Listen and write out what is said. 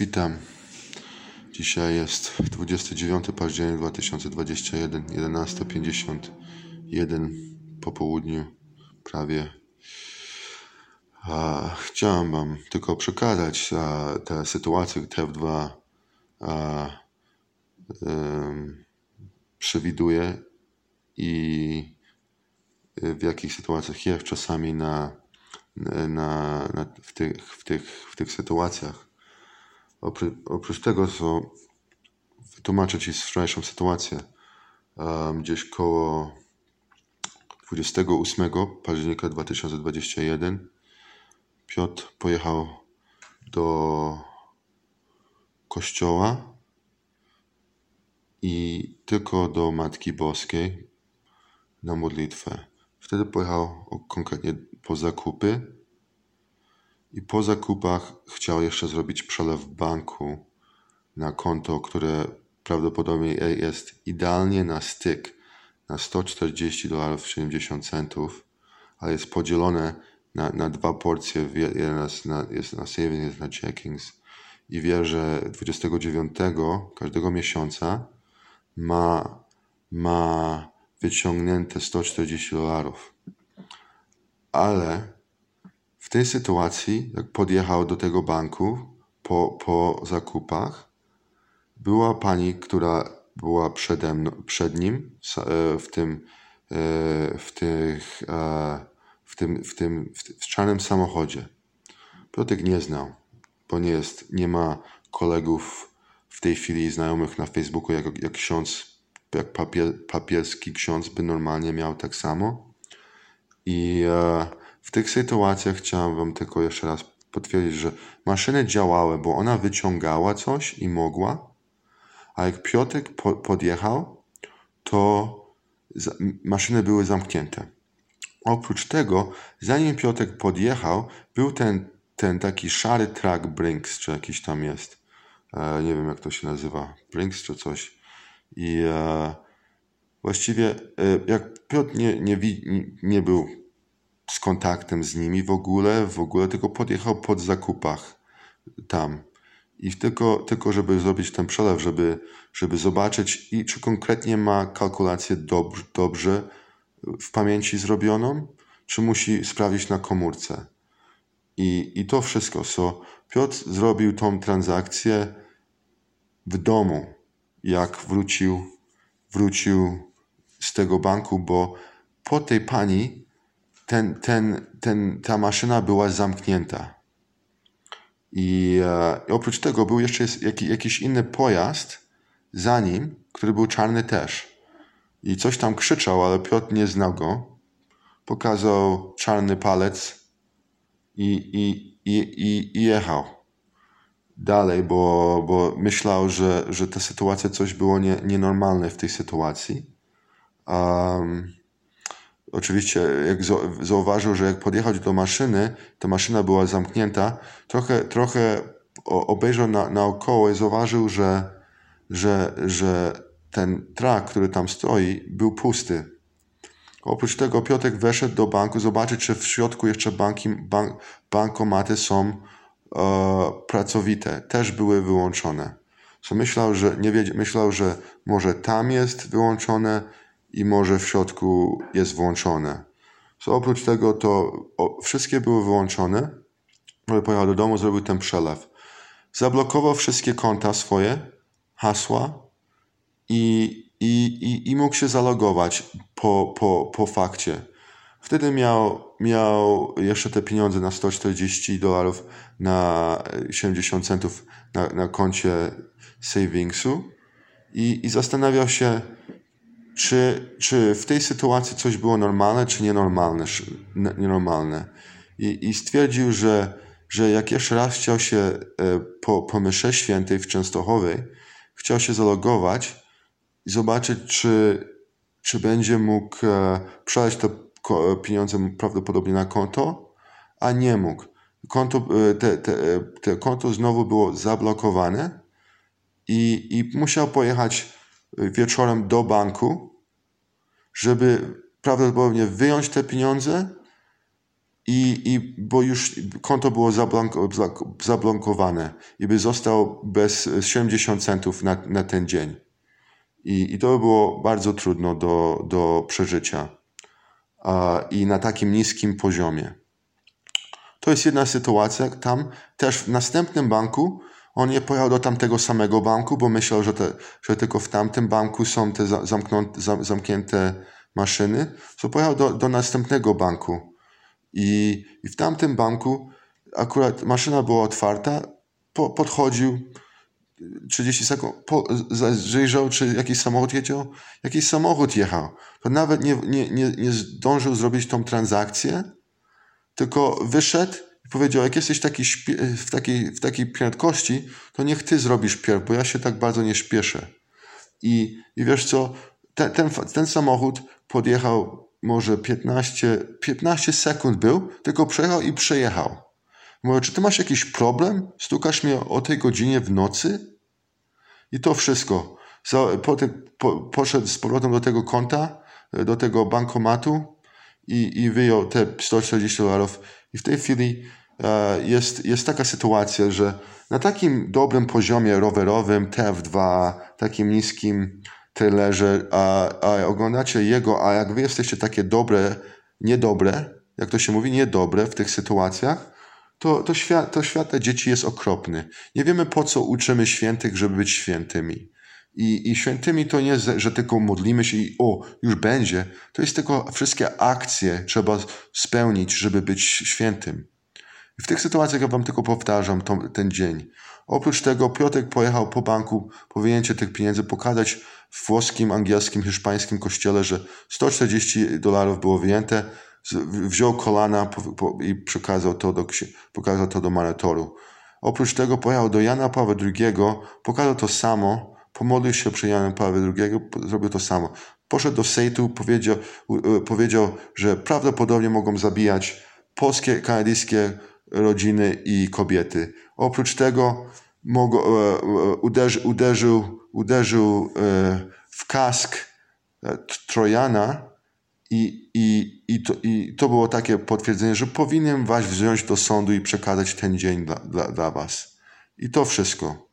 Witam. Dzisiaj jest 29 październik 2021, 11.51 po południu prawie. A, chciałem Wam tylko przekazać a, tę sytuację, TF2 a, um, przewiduje i w jakich sytuacjach jest czasami na, na, na, w, tych, w, tych, w tych sytuacjach. Oprócz, tego, co wytłumaczę Ci wczorajszą sytuację, gdzieś koło 28 października 2021 Piotr pojechał do kościoła i tylko do Matki Boskiej na modlitwę. Wtedy pojechał konkretnie po zakupy i po zakupach chciał jeszcze zrobić przelew banku na konto, które prawdopodobnie jest idealnie na styk na 140 dolarów 70 centów, ale jest podzielone na, na dwa porcje, jeden jest na, jest na savings, jest na checkings i wie, że 29 każdego miesiąca ma, ma wyciągnięte 140 dolarów. Ale w tej sytuacji, jak podjechał do tego banku po, po zakupach, była pani, która była przede mną, przed nim e, w tym, e, w, tych, e, w, tym, w, tym, w czarnym samochodzie. Piotrek nie znał, bo nie jest, nie ma kolegów w tej chwili znajomych na Facebooku, jak, jak ksiądz, jak papier, papierski ksiądz by normalnie miał tak samo. I w tych sytuacjach chciałem Wam tylko jeszcze raz potwierdzić, że maszyny działały, bo ona wyciągała coś i mogła, a jak Piotrek po, podjechał, to maszyny były zamknięte. Oprócz tego, zanim Piotrek podjechał, był ten, ten taki szary track Brinks, czy jakiś tam jest. E, nie wiem, jak to się nazywa. Brinks czy coś. I e, właściwie, e, jak Piotr nie, nie, nie, nie był z kontaktem z nimi w ogóle, w ogóle, tylko podjechał pod zakupach tam. I tylko, tylko żeby zrobić ten przelew, żeby, żeby zobaczyć, i czy konkretnie ma kalkulację dobrze, dobrze w pamięci zrobioną, czy musi sprawdzić na komórce. I, i to wszystko. So, Piotr zrobił tą transakcję w domu, jak wrócił, wrócił z tego banku, bo po tej pani ten, ten, ten, ta maszyna była zamknięta. I, e, oprócz tego był jeszcze jak, jakiś inny pojazd za nim, który był czarny też. I coś tam krzyczał, ale Piotr nie znał go. Pokazał czarny palec i, i, i, i, i jechał dalej, bo, bo myślał, że, że ta sytuacja coś było nie, nienormalne w tej sytuacji. Um, Oczywiście, jak zauważył, że jak podjechał do maszyny, ta maszyna była zamknięta, trochę, trochę obejrzał na, naokoło i zauważył, że, że, że ten trak, który tam stoi, był pusty. Oprócz tego Piotrek weszedł do banku zobaczyć, czy w środku jeszcze banki, bank, bankomaty są e, pracowite. Też były wyłączone. So myślał, że, nie wiedział, myślał, że może tam jest wyłączone, i może w środku jest włączone. So, oprócz tego to o, wszystkie były wyłączone, ale pojechał do domu, zrobił ten przelew. Zablokował wszystkie konta swoje, hasła i, i, i, i mógł się zalogować po, po, po fakcie. Wtedy miał, miał jeszcze te pieniądze na 140 dolarów, na 70 centów na, na koncie savingsu i, i zastanawiał się, czy, czy w tej sytuacji coś było normalne, czy nienormalne. nienormalne. I, i stwierdził, że, że jak jeszcze raz chciał się e, po, po świętej w Częstochowej, chciał się zalogować i zobaczyć, czy, czy będzie mógł e, przelać te pieniądze prawdopodobnie na konto, a nie mógł. Konto, e, te, te, te konto znowu było zablokowane i, i musiał pojechać wieczorem do banku, żeby prawdopodobnie wyjąć te pieniądze i, i bo już konto było zablokowane i by został bez 70 centów na, na ten dzień. I, I to było bardzo trudno do, do przeżycia. I na takim niskim poziomie. To jest jedna sytuacja. Tam też w następnym banku on nie pojechał do tamtego samego banku, bo myślał, że, te, że tylko w tamtym banku są te zamknięte, zamknięte maszyny. To pojechał do, do następnego banku. I, I w tamtym banku akurat maszyna była otwarta, po, podchodził 30 sekund, po, zajrzał, czy jakiś samochód jechał. Jakiś samochód jechał. To nawet nie, nie, nie, nie zdążył zrobić tą transakcję, tylko wyszedł i powiedział, jak jesteś taki w, takiej, w takiej prędkości, to niech ty zrobisz pierw, bo ja się tak bardzo nie śpieszę. I, i wiesz co, ten, ten, ten samochód podjechał może 15, 15 sekund był, tylko przejechał i przejechał. Mówię, czy ty masz jakiś problem? Stukasz mnie o tej godzinie w nocy? I to wszystko. Potem po, poszedł z powrotem do tego konta, do tego bankomatu i, i wyjął te 140 dolarów. I w tej chwili e, jest, jest taka sytuacja, że na takim dobrym poziomie rowerowym, TF2, takim niskim trailerze, a, a oglądacie jego, a jak wy jesteście takie dobre, niedobre, jak to się mówi, niedobre w tych sytuacjach, to, to, świat, to świat dla dzieci jest okropny. Nie wiemy po co uczymy świętych, żeby być świętymi. I, I świętymi to nie, że tylko modlimy się i o, już będzie. To jest tylko wszystkie akcje trzeba spełnić, żeby być świętym. I w tych sytuacjach ja wam tylko powtarzam ten dzień. Oprócz tego Piotrek pojechał po banku po wyjęcie tych pieniędzy, pokazać w włoskim, angielskim, hiszpańskim kościele, że 140 dolarów było wyjęte, wziął kolana i przekazał to do, pokazał to do monitoru. Oprócz tego pojechał do Jana Pawła II, pokazał to samo, pomodlił się przy Janem Pawłem II, zrobił to samo. Poszedł do Sejtu, powiedział, powiedział, że prawdopodobnie mogą zabijać polskie, kanadyjskie rodziny i kobiety. Oprócz tego mogą, e, e, uderzy, uderzył, uderzył e, w kask Trojana i, i, i, to, i to było takie potwierdzenie, że powinien was wziąć do sądu i przekazać ten dzień dla, dla, dla was. I to wszystko.